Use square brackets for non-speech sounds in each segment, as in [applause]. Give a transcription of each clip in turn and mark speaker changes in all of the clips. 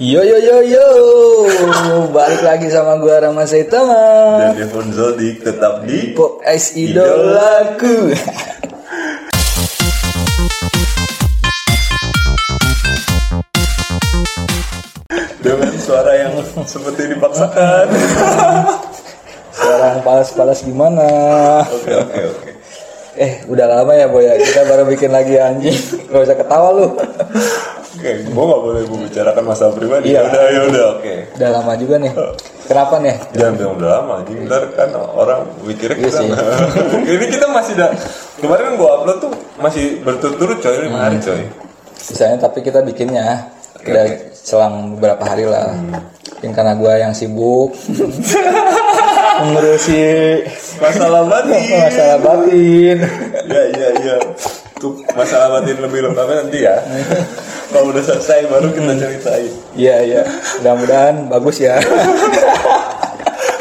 Speaker 1: Yo yo yo yo, balik lagi sama gua Rama Saitama.
Speaker 2: Dan Devon Zodik tetap di
Speaker 1: Pop Ice idolaku.
Speaker 2: dengan suara yang seperti dipaksakan.
Speaker 1: Sekarang palas-palas gimana?
Speaker 2: Oke oke oke.
Speaker 1: Eh, udah lama ya boy ya. Kita baru bikin lagi anjing. Gak usah ketawa lu.
Speaker 2: Oke, gua nggak boleh membicarakan masalah pribadi.
Speaker 1: Iya.
Speaker 2: Ya udah ya udah oke.
Speaker 1: Udah lama juga nih. Kenapa nih?
Speaker 2: Jangan bilang udah lama, anjing. ntar kan orang mikirnya
Speaker 1: Iya
Speaker 2: kita
Speaker 1: sih. [laughs]
Speaker 2: Ini kita masih dah Kemarin kan gua upload tuh masih berturut-turut coy, lima hari
Speaker 1: Hmm.
Speaker 2: coy
Speaker 1: Misalnya tapi kita bikinnya udah selang beberapa hari lah. Mungkin karena gua yang sibuk [laughs] mengurusi
Speaker 2: Masalah batin
Speaker 1: masalah batin.
Speaker 2: Ya iya iya Tuh masalah batin lebih lengkapnya nanti ya Kalau udah selesai baru kita ceritain
Speaker 1: Iya iya. Mudah-mudahan bagus ya.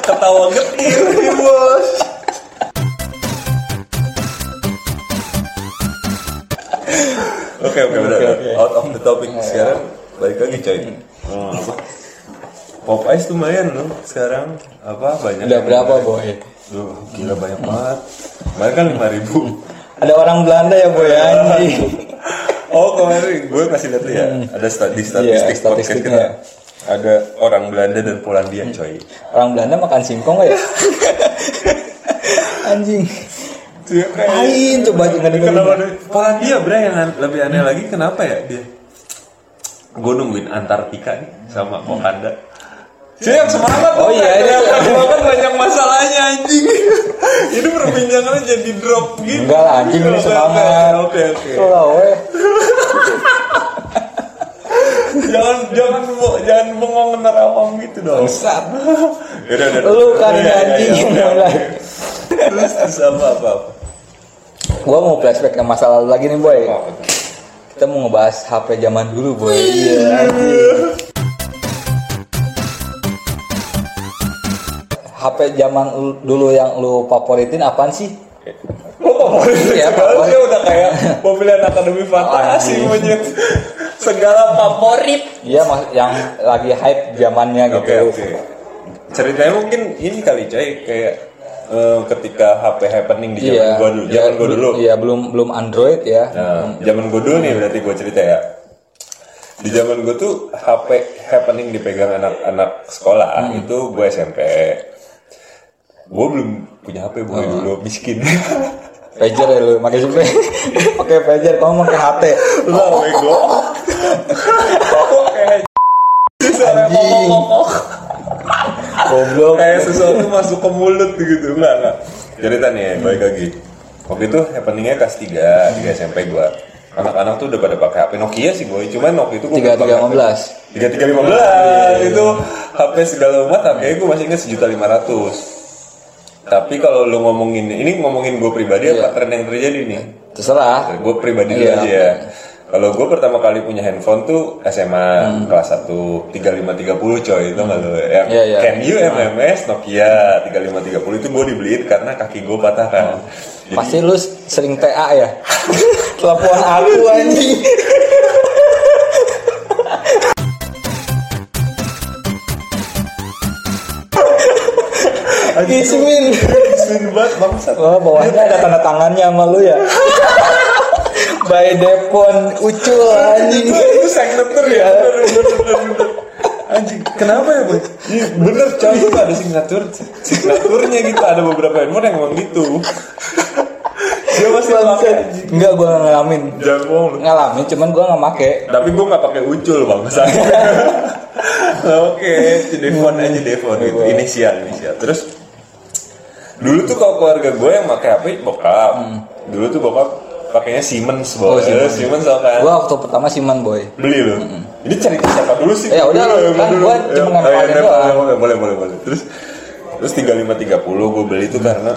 Speaker 2: Ketawa getir nih bos Oke oke udah
Speaker 1: Oke,
Speaker 2: out of the topic sekarang balik lagi coy. Hmm, apa? Pop Ice lumayan loh sekarang apa banyak.
Speaker 1: Udah berapa boy?
Speaker 2: Duh, gila banyak banget. Kemarin kan lima ribu.
Speaker 1: Ada orang Belanda ya boy [laughs] anjing.
Speaker 2: Oh kemarin gue kasih lihat tuh ya. Ada sta- di statistik
Speaker 1: Iya,
Speaker 2: podcast
Speaker 1: statistiknya.
Speaker 2: kita. Ada orang Belanda dan Polandia coy.
Speaker 1: Orang Belanda makan singkong nggak ya? [laughs] anjing.
Speaker 2: Kayak-
Speaker 1: Apain coba dengerin.
Speaker 2: Kenapa ada Polandia bre yang an- lebih aneh lagi kenapa ya dia? Gue nungguin Antartika nih sama Wakanda. Saya yang semangat
Speaker 1: Oh iya, iya.
Speaker 2: Kan banyak masalahnya anjing. [laughs] Ini perbincangannya jadi drop gitu.
Speaker 1: Enggak lah, anjing, ini semangat.
Speaker 2: Oke oke.
Speaker 1: Weh. [laughs]
Speaker 2: Jangan jangan jangan bengong nerawang gitu dong. [laughs] Udah,
Speaker 1: Lu kan
Speaker 2: Iya, iya, iya,
Speaker 1: anjing
Speaker 2: oke.
Speaker 1: mulai.
Speaker 2: Terus terus apa?
Speaker 1: Gua mau flashback ke masa lalu lagi nih boy. Kita mau ngebahas HP zaman dulu boy. Iya. HP zaman lu- dulu yang lu favoritin apaan sih?
Speaker 2: Lo favorit
Speaker 1: Iya,
Speaker 2: segala
Speaker 1: favorit.
Speaker 2: udah kayak pemilihan akademi fantasi monyet. Segala favorit.
Speaker 1: Iya, mas, yang lagi hype zamannya gitu.
Speaker 2: Oke oke. Ceritanya mungkin ini kali coy kayak eh, ketika HP happening di zaman
Speaker 1: Iya.
Speaker 2: gua dulu.
Speaker 1: Iya,
Speaker 2: Zaman gua
Speaker 1: belum-
Speaker 2: dulu.
Speaker 1: Iya, belum belum Android ya.
Speaker 2: Nah, zaman gua dulu nih berarti gua cerita ya. Di zaman gua tuh HP happening dipegang anak-anak sekolah
Speaker 1: Hmm.
Speaker 2: itu gua SMP. Gua belum punya HP boy
Speaker 1: Oh.
Speaker 2: dulu miskin. [laughs]
Speaker 1: Pager ya lu, pakai HP. pakai pager, kamu pakai HT.
Speaker 2: Lah bego.
Speaker 1: Anjing. Goblok.
Speaker 2: kayak sesuatu [laughs] masuk ke mulut gitu enggak enggak cerita nih baik lagi waktu itu happeningnya kelas 3 3 SMP gua anak-anak tuh udah pada pakai HP Nokia sih boy cuman waktu itu gua
Speaker 1: Tiga tiga lima belas.
Speaker 2: tiga tiga lima belas itu HP segala umat harganya gue masih ingat sejuta lima ratus tapi kalau lu ngomongin ini ngomongin gue pribadi
Speaker 1: Iya.
Speaker 2: apa tren yang terjadi nih
Speaker 1: Terserah.
Speaker 2: gue pribadi
Speaker 1: Iya.
Speaker 2: aja ya kalau gue pertama kali punya handphone tuh SMA
Speaker 1: Hmm.
Speaker 2: kelas 1 3530 coy itu nggak lo yang
Speaker 1: Iya, iya.
Speaker 2: Can you MMS Nokia 3530 itu gue dibeliin karena kaki gue patah kan Jadi-
Speaker 1: Pasti lu sering TA ya. [laughs] Telepon aku anjing. Ismin.
Speaker 2: Sweet banget bangsat.
Speaker 1: Wah, bawahnya ada tanda tangannya sama lu ya. [laughs] By Depon Ucul anjing.
Speaker 2: itu signature ya? Bener. anjing kenapa ya boy? Iya, bener coy. Itu ada signature signaturnya gitu. Ada beberapa handphone yang emang gitu. Dia masih pakai
Speaker 1: Enggak gua ngalamin.
Speaker 2: jangan bohong lu.
Speaker 1: Ngalamin cuman gua nggak make.
Speaker 2: tapi gue nggak pakai ucul bang [laughs] oke Devon aja Devon. Gitu inisial inisial. Terus dulu tuh kalau keluarga gue yang pakai HP bokap. Dulu tuh bokap pakainya Siemens
Speaker 1: Oh,
Speaker 2: boy
Speaker 1: Siemens.
Speaker 2: Siemens tau kan?
Speaker 1: Gua waktu pertama Siman boy.
Speaker 2: beli lo ini cerita siapa dulu sih?
Speaker 1: Ya udah,
Speaker 2: Dulu,
Speaker 1: kan
Speaker 2: dulu.
Speaker 1: gua
Speaker 2: Ya,
Speaker 1: cuma
Speaker 2: oh,
Speaker 1: nempelin
Speaker 2: ya,
Speaker 1: doang.
Speaker 2: nempel, boleh boleh boleh. Terus terus 3530 gue beli itu karena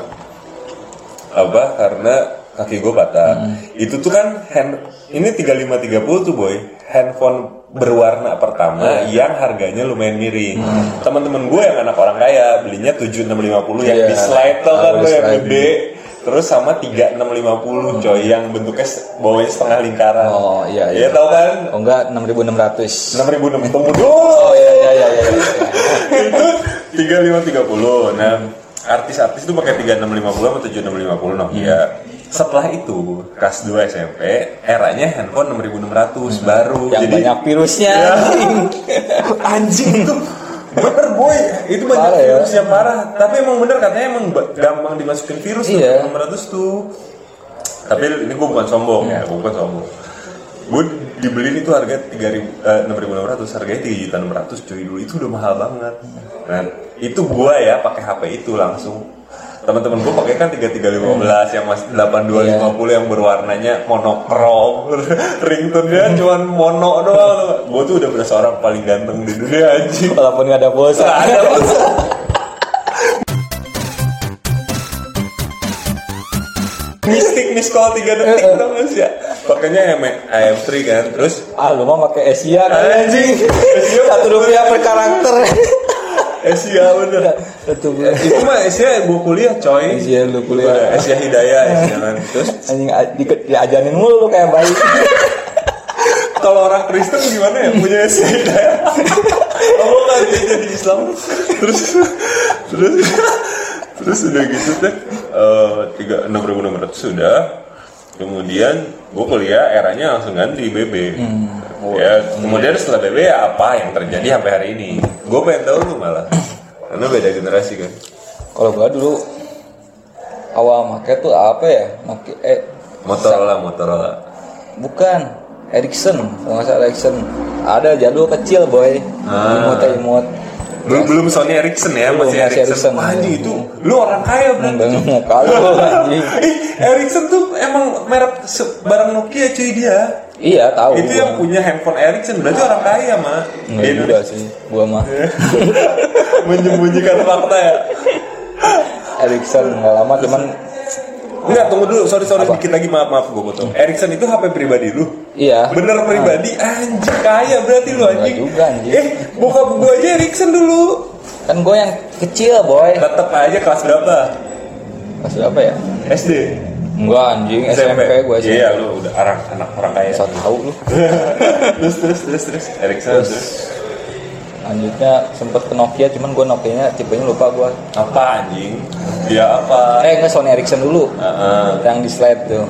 Speaker 2: apa? Karena kaki gue patah. Itu tuh kan hand ini 3530 tuh boy. Handphone berwarna pertama yang harganya lumayan miring teman-teman gue yang anak orang kaya belinya 7650 yang
Speaker 1: Iya.
Speaker 2: di slide tau kan lo yang gede terus sama 3650 coy yang bentuknya bawahnya setengah lingkaran.
Speaker 1: Oh, iya,
Speaker 2: Ya
Speaker 1: iya.
Speaker 2: tahu kan?
Speaker 1: Oh enggak 6600.
Speaker 2: 6006 tunggu dulu.
Speaker 1: Oh iya iya iya iya. [laughs]
Speaker 2: itu 3530. Nah, artis-artis itu pakai 3650 sama 7650 Nokia. Setelah itu, kelas 2 SMP, eranya handphone 6600 baru.
Speaker 1: Yang
Speaker 2: Jadi
Speaker 1: banyak virusnya.
Speaker 2: Ya. [laughs] anjing itu bener boy itu banyak
Speaker 1: Parah ya.
Speaker 2: virusnya parah tapi emang bener katanya emang gampang dimasukin virus tuh
Speaker 1: Iya.
Speaker 2: 600 tuh tapi ini gue bukan sombong ya gue bukan sombong gue dibeliin itu harga 3000 eh, 6600 harganya 3 juta 600 cuy dulu itu udah mahal banget nah itu gue ya pakai HP itu langsung teman-teman gue pakai kan 3315 yang masih 8250 yang berwarnanya monokrom. [laughs] Ringtone-nya cuman mono doang. Gue tuh udah berasa orang paling ganteng di dunia anjing.
Speaker 1: Walaupun nggak ada pulsa.
Speaker 2: ada pulsa. [laughs] Mistik miss call 3 detik dong ya. Pakainya AM, AM3 kan Terus?
Speaker 1: Ah lu mah pakai Asia kan
Speaker 2: Anjing.
Speaker 1: Satu rupiah per karakter. [laughs]
Speaker 2: Asia bener.
Speaker 1: Satu
Speaker 2: Itu mah Asia gue kuliah coy.
Speaker 1: Asia lu kuliah.
Speaker 2: Asia Hidayah [laughs] Asia kan Terus?
Speaker 1: Anjing di, diajarin mulu lu kayak bayi. [laughs]
Speaker 2: kalau orang Kristen gimana ya punya Asia Hidayah? [laughs] Kamu kan dia jadi Islam? Terus Terus Terus udah gitu deh. Eh, tiga enam ribu enam ratus sudah. Kemudian gue kuliah eranya langsung ganti BB ya kemudian setelah BB ya apa yang terjadi sampai hari ini gue pengen tahu lu malah karena beda generasi kan
Speaker 1: Kalau gua dulu awal make tuh apa ya? Nokia eh
Speaker 2: Motorola Motorola
Speaker 1: bukan Ericsson, kalau nggak salah Ericsson. Ada jadul kecil boy.
Speaker 2: Ah.
Speaker 1: Imut imut.
Speaker 2: belum belum Sony Ericsson ya
Speaker 1: Belum,
Speaker 2: masih
Speaker 1: masih
Speaker 2: Ericsson
Speaker 1: Ericsson.
Speaker 2: Itu lu orang kaya berarti
Speaker 1: Bang kalau [laughs]
Speaker 2: Ericsson tuh emang merek barang Nokia cuy dia
Speaker 1: Iya tahu.
Speaker 2: itu
Speaker 1: gua.
Speaker 2: yang punya handphone Ericsson berarti orang kaya mah
Speaker 1: Enggak juga sih, gua mah. [laughs]
Speaker 2: menyembunyikan fakta ya
Speaker 1: Ericsson nggak lama cuman
Speaker 2: Enggak, tunggu dulu. Sorry, sorry. Dikit lagi. Maaf, maaf. Gue potong. Ericsson itu HP pribadi lu?
Speaker 1: iya.
Speaker 2: Bener pribadi? Anjing, kaya berarti lu
Speaker 1: Enggak
Speaker 2: anjing.
Speaker 1: juga, anjing.
Speaker 2: Eh, bokap gue aja Ericsson dulu.
Speaker 1: Kan gue yang kecil boy.
Speaker 2: Tetep aja kelas berapa?
Speaker 1: Pas berapa ya?
Speaker 2: SD?
Speaker 1: Enggak anjing SMP, gue sih.
Speaker 2: Iya, lu udah orang anak orang kaya.
Speaker 1: Satu tahu lu. [laughs]
Speaker 2: terus, terus, terus, terus. Ericsson, terus.
Speaker 1: Lanjutnya sempet ke Nokia, cuman gue Nokia-nya tipenya lupa gue.
Speaker 2: Apa anjing? Dia apa?
Speaker 1: Eh enggak Sony Ericsson dulu.
Speaker 2: Heeh.
Speaker 1: Yang di slide tuh.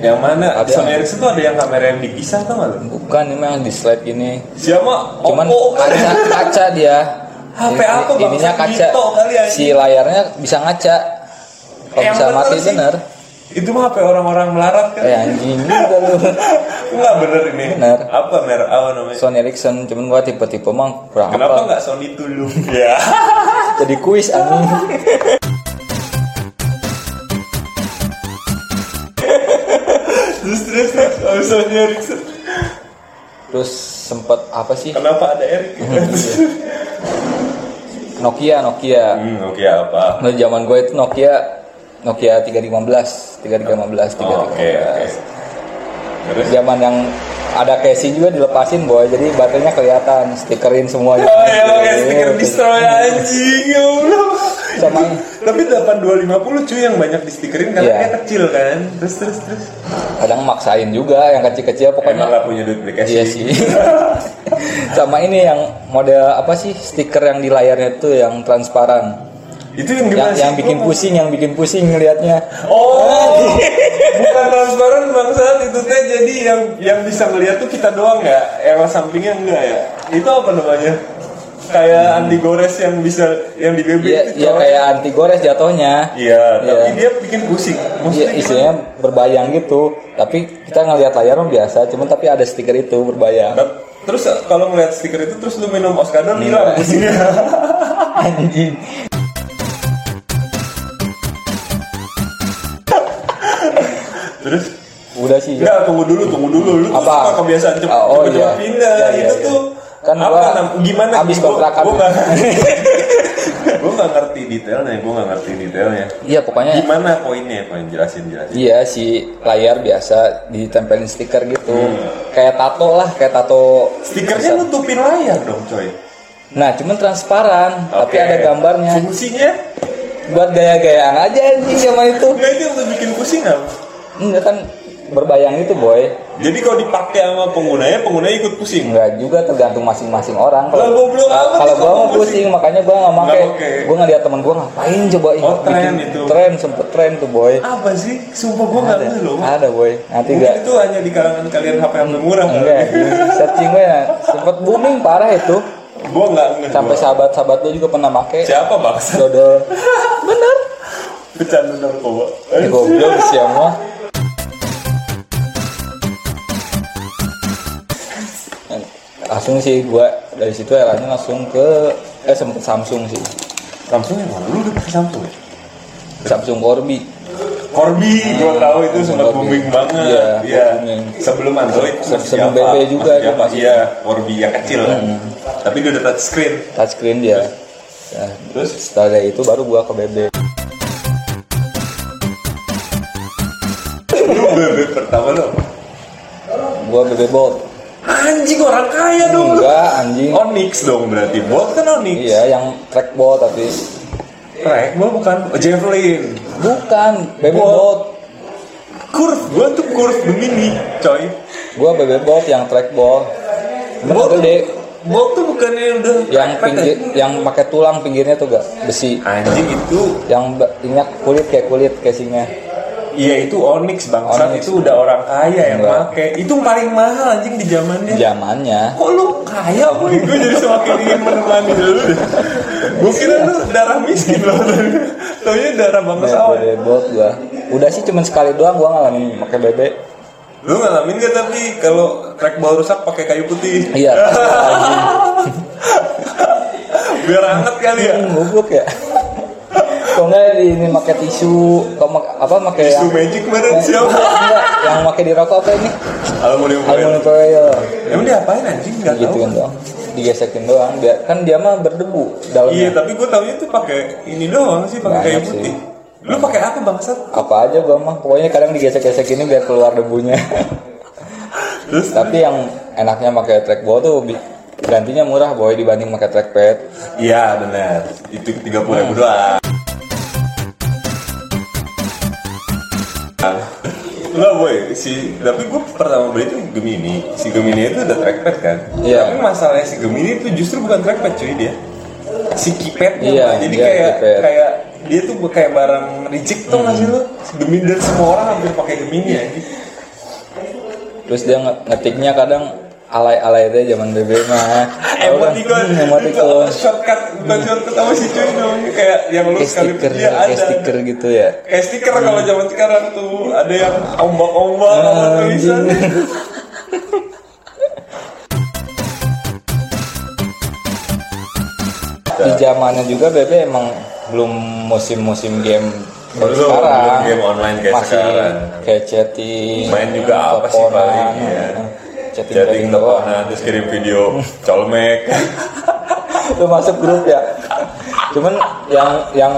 Speaker 2: Yang mana?
Speaker 1: Ada.
Speaker 2: Sony Ericsson tuh ada yang kamera yang dipisah tau gak lu?
Speaker 1: Bukan ini yang di slide gini.
Speaker 2: Siapa?
Speaker 1: Cuman
Speaker 2: Oppo kan?
Speaker 1: kaca kaca dia. [laughs]
Speaker 2: HP apa, Bang?
Speaker 1: Ininya kaca.
Speaker 2: Vito kali, anjing.
Speaker 1: Si layarnya bisa ngaca. Kalau bisa
Speaker 2: bener
Speaker 1: mati
Speaker 2: sih.
Speaker 1: bener.
Speaker 2: Itu mah HP orang-orang melarat kan?
Speaker 1: Eh anjing juga lu. [laughs]
Speaker 2: Enggak bener ini.
Speaker 1: Bener.
Speaker 2: Apa merek apa namanya?
Speaker 1: Sony Ericsson, cuman gua tipe-tipe kurang
Speaker 2: Kenapa
Speaker 1: apa.
Speaker 2: nggak Sony dulu? [laughs] ya.
Speaker 1: Jadi kuis anjing. [laughs]
Speaker 2: terus terus Sony Ericsson.
Speaker 1: Terus sempet apa sih?
Speaker 2: Kenapa ada Eric?
Speaker 1: Nokia, Nokia.
Speaker 2: hmm, oke apa?
Speaker 1: Nah, zaman gue itu Nokia Nokia 3315, 3315, 3315.
Speaker 2: Oh, Oke oke. Terus?
Speaker 1: Zaman yang ada casing juga dilepasin boy, jadi baterainya kelihatan, stikerin semuanya.
Speaker 2: Oh ya pakai stiker destroy anjing ya Allah.
Speaker 1: Sama
Speaker 2: Tapi 8250 cuy yang banyak di stikerin karena
Speaker 1: Iya.
Speaker 2: dia kecil kan. Terus terus terus.
Speaker 1: kadang maksain juga yang kecil-kecil
Speaker 2: Emang
Speaker 1: pokoknya.
Speaker 2: nggak punya duit beli casing.
Speaker 1: Iya sih. [laughs] Sama ini yang model apa sih stiker yang di layarnya tuh yang transparan.
Speaker 2: Itu yang
Speaker 1: Yang,
Speaker 2: sih?
Speaker 1: yang bikin
Speaker 2: Gua
Speaker 1: pusing, yang bikin pusing ngelihatnya.
Speaker 2: Oh, [laughs] bukan transparan bangsat itu teh jadi yang yang bisa ngeliat tuh kita doang ya, yang sampingnya enggak ya. Itu apa namanya? Kayak anti gores yang bisa yang di BB
Speaker 1: Iya,
Speaker 2: itu
Speaker 1: iya
Speaker 2: coy.
Speaker 1: kayak anti gores jatuhnya.
Speaker 2: Iya, tapi
Speaker 1: Iya.
Speaker 2: dia bikin pusing.
Speaker 1: Iya,
Speaker 2: Maksudnya
Speaker 1: isinya berbayang gitu. Tapi kita ngelihat layar biasa, cuman tapi ada stiker itu berbayang.
Speaker 2: Terus kalau ngeliat stiker itu terus lu minum Oskadon hilang pusingnya. [laughs]
Speaker 1: Anjing.
Speaker 2: Terus
Speaker 1: Udah sih.
Speaker 2: Enggak, tunggu dulu, tunggu dulu. Lu tuh
Speaker 1: Apa?
Speaker 2: suka kebiasaan cepet,
Speaker 1: Ah, oh,
Speaker 2: cepet,
Speaker 1: iya.
Speaker 2: pindah.
Speaker 1: Iya, iya,
Speaker 2: itu
Speaker 1: iya.
Speaker 2: tuh
Speaker 1: Kan
Speaker 2: apa
Speaker 1: gua
Speaker 2: nam- gimana?
Speaker 1: habis
Speaker 2: Gua-
Speaker 1: kontrakan.
Speaker 2: Gua nggak [laughs] gua nggak ngerti detailnya, gua nggak ngerti detailnya.
Speaker 1: Iya, pokoknya
Speaker 2: Gimana poinnya? Poin jelasin jelasin.
Speaker 1: Iya si layar biasa ditempelin stiker gitu.
Speaker 2: Hmm.
Speaker 1: Kayak tato lah, kayak tato.
Speaker 2: Stikernya nutupin layar dong, coy.
Speaker 1: Nah, cuman transparan, tapi
Speaker 2: Oke.
Speaker 1: ada gambarnya.
Speaker 2: Fungsinya?
Speaker 1: buat gaya-gayaan aja anjing zaman itu
Speaker 2: Enggak itu lu bikin pusing apa?
Speaker 1: Enggak kan berbayang itu boy
Speaker 2: Jadi kalau dipakai sama penggunanya, penggunanya ikut pusing.
Speaker 1: enggak juga tergantung masing-masing orang
Speaker 2: goblok amat
Speaker 1: kalau gua mau pusing makanya gua nggak
Speaker 2: pakai.
Speaker 1: gua ngeliat temen gua ngapain coba
Speaker 2: Oh, tren itu.
Speaker 1: tren sempet tren tuh boy
Speaker 2: Apa sih? Sumpah gua nggak
Speaker 1: ada
Speaker 2: ngerti loh.
Speaker 1: ada boy nanti
Speaker 2: Mungkin
Speaker 1: gak
Speaker 2: itu hanya di kalangan kalian HP HP murah.
Speaker 1: enggak searching gue ya sempet booming parah itu
Speaker 2: Gua nggak
Speaker 1: sampai sahabat-sahabat lu juga pernah make
Speaker 2: Siapa bangsa?
Speaker 1: dodol [laughs] bener
Speaker 2: Bercanda narkoba.
Speaker 1: ya goblok siapa langsung sih gua dari situ eranya langsung ke eh sempet Samsung sih
Speaker 2: Samsung yang mana? Lu udah pakai Samsung ya?
Speaker 1: Samsung Corby
Speaker 2: Corby, gua tahu itu sempat booming banget.
Speaker 1: Iya,
Speaker 2: Iya.
Speaker 1: booming.
Speaker 2: Sebelum Android
Speaker 1: Se- sebelum. BB juga
Speaker 2: Masih Java. Iya, Corby yang kecil kan. Tapi dia udah touch screen.
Speaker 1: touchscreen dia nah,
Speaker 2: Terus
Speaker 1: setelah itu baru gua ke BB
Speaker 2: lu BB pertama apa?
Speaker 1: gua BB Bolt
Speaker 2: Anjing orang kaya dong lu.
Speaker 1: enggak anjing
Speaker 2: Onyx dong berarti. Bolt kan Onyx.
Speaker 1: iya yang trackball tapi
Speaker 2: Track gua bukan oh, Javelin.
Speaker 1: bukan BB
Speaker 2: Bolt.
Speaker 1: Bolt
Speaker 2: Curve, gua tuh curve Gemini, coy.
Speaker 1: gua BB Bolt yang trackball
Speaker 2: tuh,
Speaker 1: gede
Speaker 2: Bolt tuh bukannya udah
Speaker 1: yang pinggir
Speaker 2: ya?
Speaker 1: yang pakai tulang pinggirnya tuh gak besi
Speaker 2: Anjing itu
Speaker 1: yang minyak kulit kayak kulit casingnya
Speaker 2: Iya itu Onyx bangsat.
Speaker 1: Onyx.
Speaker 2: itu udah orang kaya yang
Speaker 1: Enggak.
Speaker 2: make itu paling mahal anjing di zamannya.
Speaker 1: Zamannya.
Speaker 2: Kok lu kaya boy? Gue jadi semakin ingin menemani lu. Gue kira lu darah miskin loh. Taunya darah bangsawan
Speaker 1: BB Bolt gua. Udah sih cuman sekali doang gua ngalamin pakai BB
Speaker 2: lu ngalamin gak tapi? Kalau trackball rusak pakai kayu putih.
Speaker 1: Iya. [laughs]
Speaker 2: Biar hangat kali ya.
Speaker 1: Hmm, goblok ya enggak di- ini pakai tisu kok mak- apa pakai
Speaker 2: tisu
Speaker 1: yang
Speaker 2: magic kemarin siapa?
Speaker 1: enggak yang pakai di rokok apa ini?
Speaker 2: Aluminium foil
Speaker 1: aluminium foil
Speaker 2: emang dia apain anjing? Nggak tahu.
Speaker 1: gituin doang. Digesekin doang. Biar kan dia mah berdebu
Speaker 2: iya
Speaker 1: dalamnya
Speaker 2: tapi gue taunya tuh pakai ini doang sih pakai kayu
Speaker 1: Banyak sih.
Speaker 2: putih. Lu pakai apa bangsat?
Speaker 1: Apa aja gua mah. Pokoknya kadang digesek-gesek ini biar keluar debunya.
Speaker 2: Terus?
Speaker 1: Tapi yang enaknya pakai trackball tuh gantinya murah boy dibanding pakai trackpad
Speaker 2: Iya benar, itu tiga puluh ribu doang. Lah boy, si tapi gue pertama beli itu Gemini, si Gemini itu udah trackpad kan.
Speaker 1: Iya.
Speaker 2: Tapi masalahnya si Gemini itu justru bukan trackpad cuy dia, si keypadnya.
Speaker 1: Iya,
Speaker 2: Boy. jadi
Speaker 1: dia
Speaker 2: kayak
Speaker 1: keypad.
Speaker 2: kayak dia tuh kayak barang reject tuh nggak sih lo? Gemini dan semua orang hampir pakai Gemini ya.
Speaker 1: terus dia nge- ngetiknya kadang alay-alay deh zaman BB mah [laughs]
Speaker 2: Emoticon,
Speaker 1: Hmm, emoticon
Speaker 2: itu [laughs] shortcut, bukan shortcut apa sih cuy dong? Kayak yang lu sekali
Speaker 1: stiker
Speaker 2: dia
Speaker 1: kayak
Speaker 2: ada.
Speaker 1: stiker gitu ya
Speaker 2: Kayak stiker kalau zaman sekarang tuh ada yang ombak-ombak sama
Speaker 1: Ah,
Speaker 2: tulisan. [laughs]
Speaker 1: di zamannya juga BB emang belum musim-musim game
Speaker 2: Belum,
Speaker 1: sekarang
Speaker 2: belum game online kayak
Speaker 1: masih
Speaker 2: sekarang.
Speaker 1: kayak chatting
Speaker 2: Main juga apa sih paling, ya.
Speaker 1: Chatting,
Speaker 2: Chatting
Speaker 1: doang
Speaker 2: teleponan terus kirim video [laughs] colmek.
Speaker 1: lu masuk grup ya cuman yang yang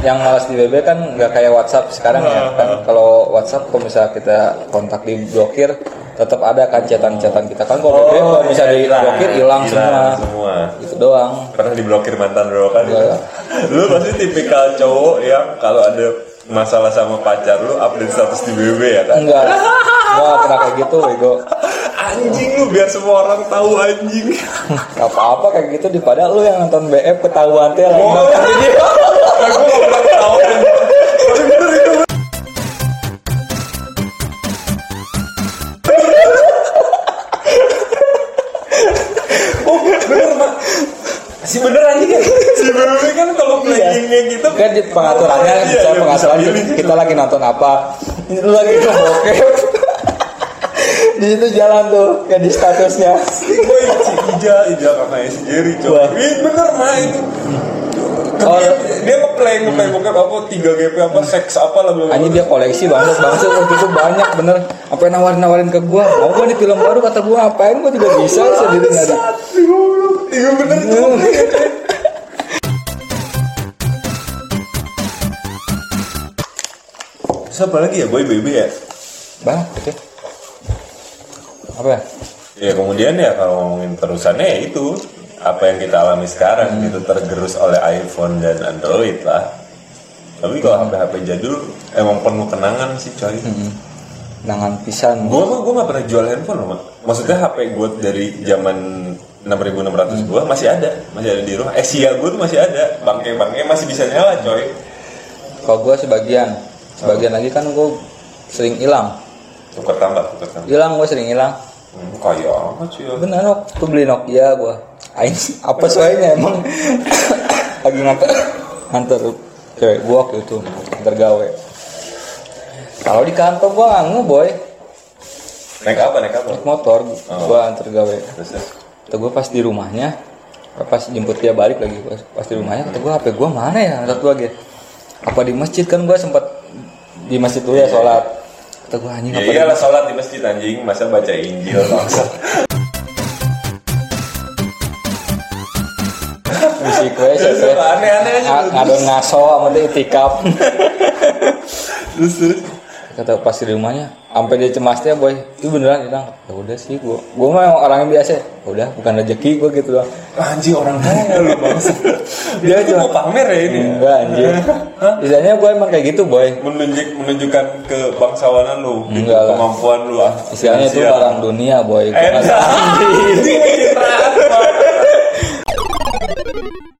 Speaker 1: yang malas di BB kan nggak kayak WhatsApp sekarang ya kan kalau WhatsApp kalau misalnya kita kontak di blokir tetap ada kan catatan-catatan kita kan kalau BB kalau misalnya di blokir hilang semua
Speaker 2: semua.
Speaker 1: itu doang
Speaker 2: Pernah diblokir mantan lo kan?
Speaker 1: Enggak.
Speaker 2: Lu pasti tipikal cowok yang kalau ada masalah sama pacar lu update status di BB ya kan?
Speaker 1: enggak gua nggak pernah kayak gitu bego.
Speaker 2: Anjing lu biar semua orang tahu anjing.
Speaker 1: Gak apa-apa kayak gitu daripada lu yang nonton BF ketahuan teh lagi nonton. Video
Speaker 2: gak pernah bener. Oh bener mak Si bener anjing. Kan Si BB kan kalau playingnya gitu
Speaker 1: kan pengaturannya
Speaker 2: Iya,
Speaker 1: bisa
Speaker 2: iya,
Speaker 1: pengaturan
Speaker 2: bisa pilih.
Speaker 1: kita lagi nonton apa lu lagi ngebokep [laughs] di situ jalan tuh kayak di statusnya.
Speaker 2: Boy, si Ija, Ija kakaknya si Jerry. Ih, bener mah itu
Speaker 1: Oh.
Speaker 2: dia, dia ngeplay ngeplay bokep apa 3 GP apa seks apa lah belum
Speaker 1: Anjing dia koleksi banget banget waktu itu banyak bener. Apa yang nawarin nawarin ke gua? Mau gua nih film baru kata gua ngapain gua juga bisa sendiri nyari
Speaker 2: Iya bener itu Terus apa lagi ya? Boy baby ya?
Speaker 1: Bang oke apa ya
Speaker 2: Ya kemudian ya kalau ngomongin terusannya ya itu apa yang kita alami sekarang gitu tergerus oleh iPhone dan Android lah. Tapi kalau HP HP jadul emang penuh kenangan sih coy.
Speaker 1: Hmm. Nangan pisan.
Speaker 2: Gue mah gue gak pernah jual handphone loh, Mak. Maksudnya HP gue dari zaman 6600 gue masih ada, masih ada di rumah. Asia gue tuh masih ada, bangke-bangke masih bisa nyala, coy.
Speaker 1: Kalau gue sebagian, sebagian lagi kan gue sering hilang.
Speaker 2: Tukar tambah, tukar tambah.
Speaker 1: Hilang gue sering hilang.
Speaker 2: Hmm, kaya amat sih ya.
Speaker 1: Bener nok, gue beli Nokia gue. Aing apa soalnya emang [coughs] lagi nganter nganter cewek gue waktu itu nganter gawe. Kalau di kantor gue anu boy,
Speaker 2: Naik apa, naik apa?
Speaker 1: naik motor gue antar gawe.
Speaker 2: Terus,
Speaker 1: gue pas di rumahnya, pas jemput dia balik lagi pas, pas di rumahnya, kata gue HP gue mana ya? Kata gue lagi, apa di masjid kan gue sempat di masjid dulu ya sholat. Kata gue anjing
Speaker 2: Ya
Speaker 1: apa
Speaker 2: iyalah sholat di masjid anjing, masa baca Injil [laughs] bangsa.
Speaker 1: musik gue sih gue.
Speaker 2: Aneh-aneh aja.
Speaker 1: Nga- ngadon ngaso sama dia itikaf. [laughs]
Speaker 2: Terus.
Speaker 1: Kata pas di rumahnya, sampai dia cemasnya boy, itu beneran bilang, ya udah sih gue, gue mah emang orang yang biasa, ya udah bukan rezeki gue gitu doang.
Speaker 2: Anjing orang kaya lu bangsa. [laughs]
Speaker 1: Dia
Speaker 2: Dia
Speaker 1: cuma-
Speaker 2: mau pamer ya ini.
Speaker 1: Enggak anjir. Biasanya gue emang kayak gitu boy.
Speaker 2: Menunjuk, menunjukkan kebangsawanan lu, gitu,
Speaker 1: Enggak
Speaker 2: kemampuan lu. ah,
Speaker 1: Istilahnya itu barang dunia boy. Gua
Speaker 2: Eh, [laughs] anjing.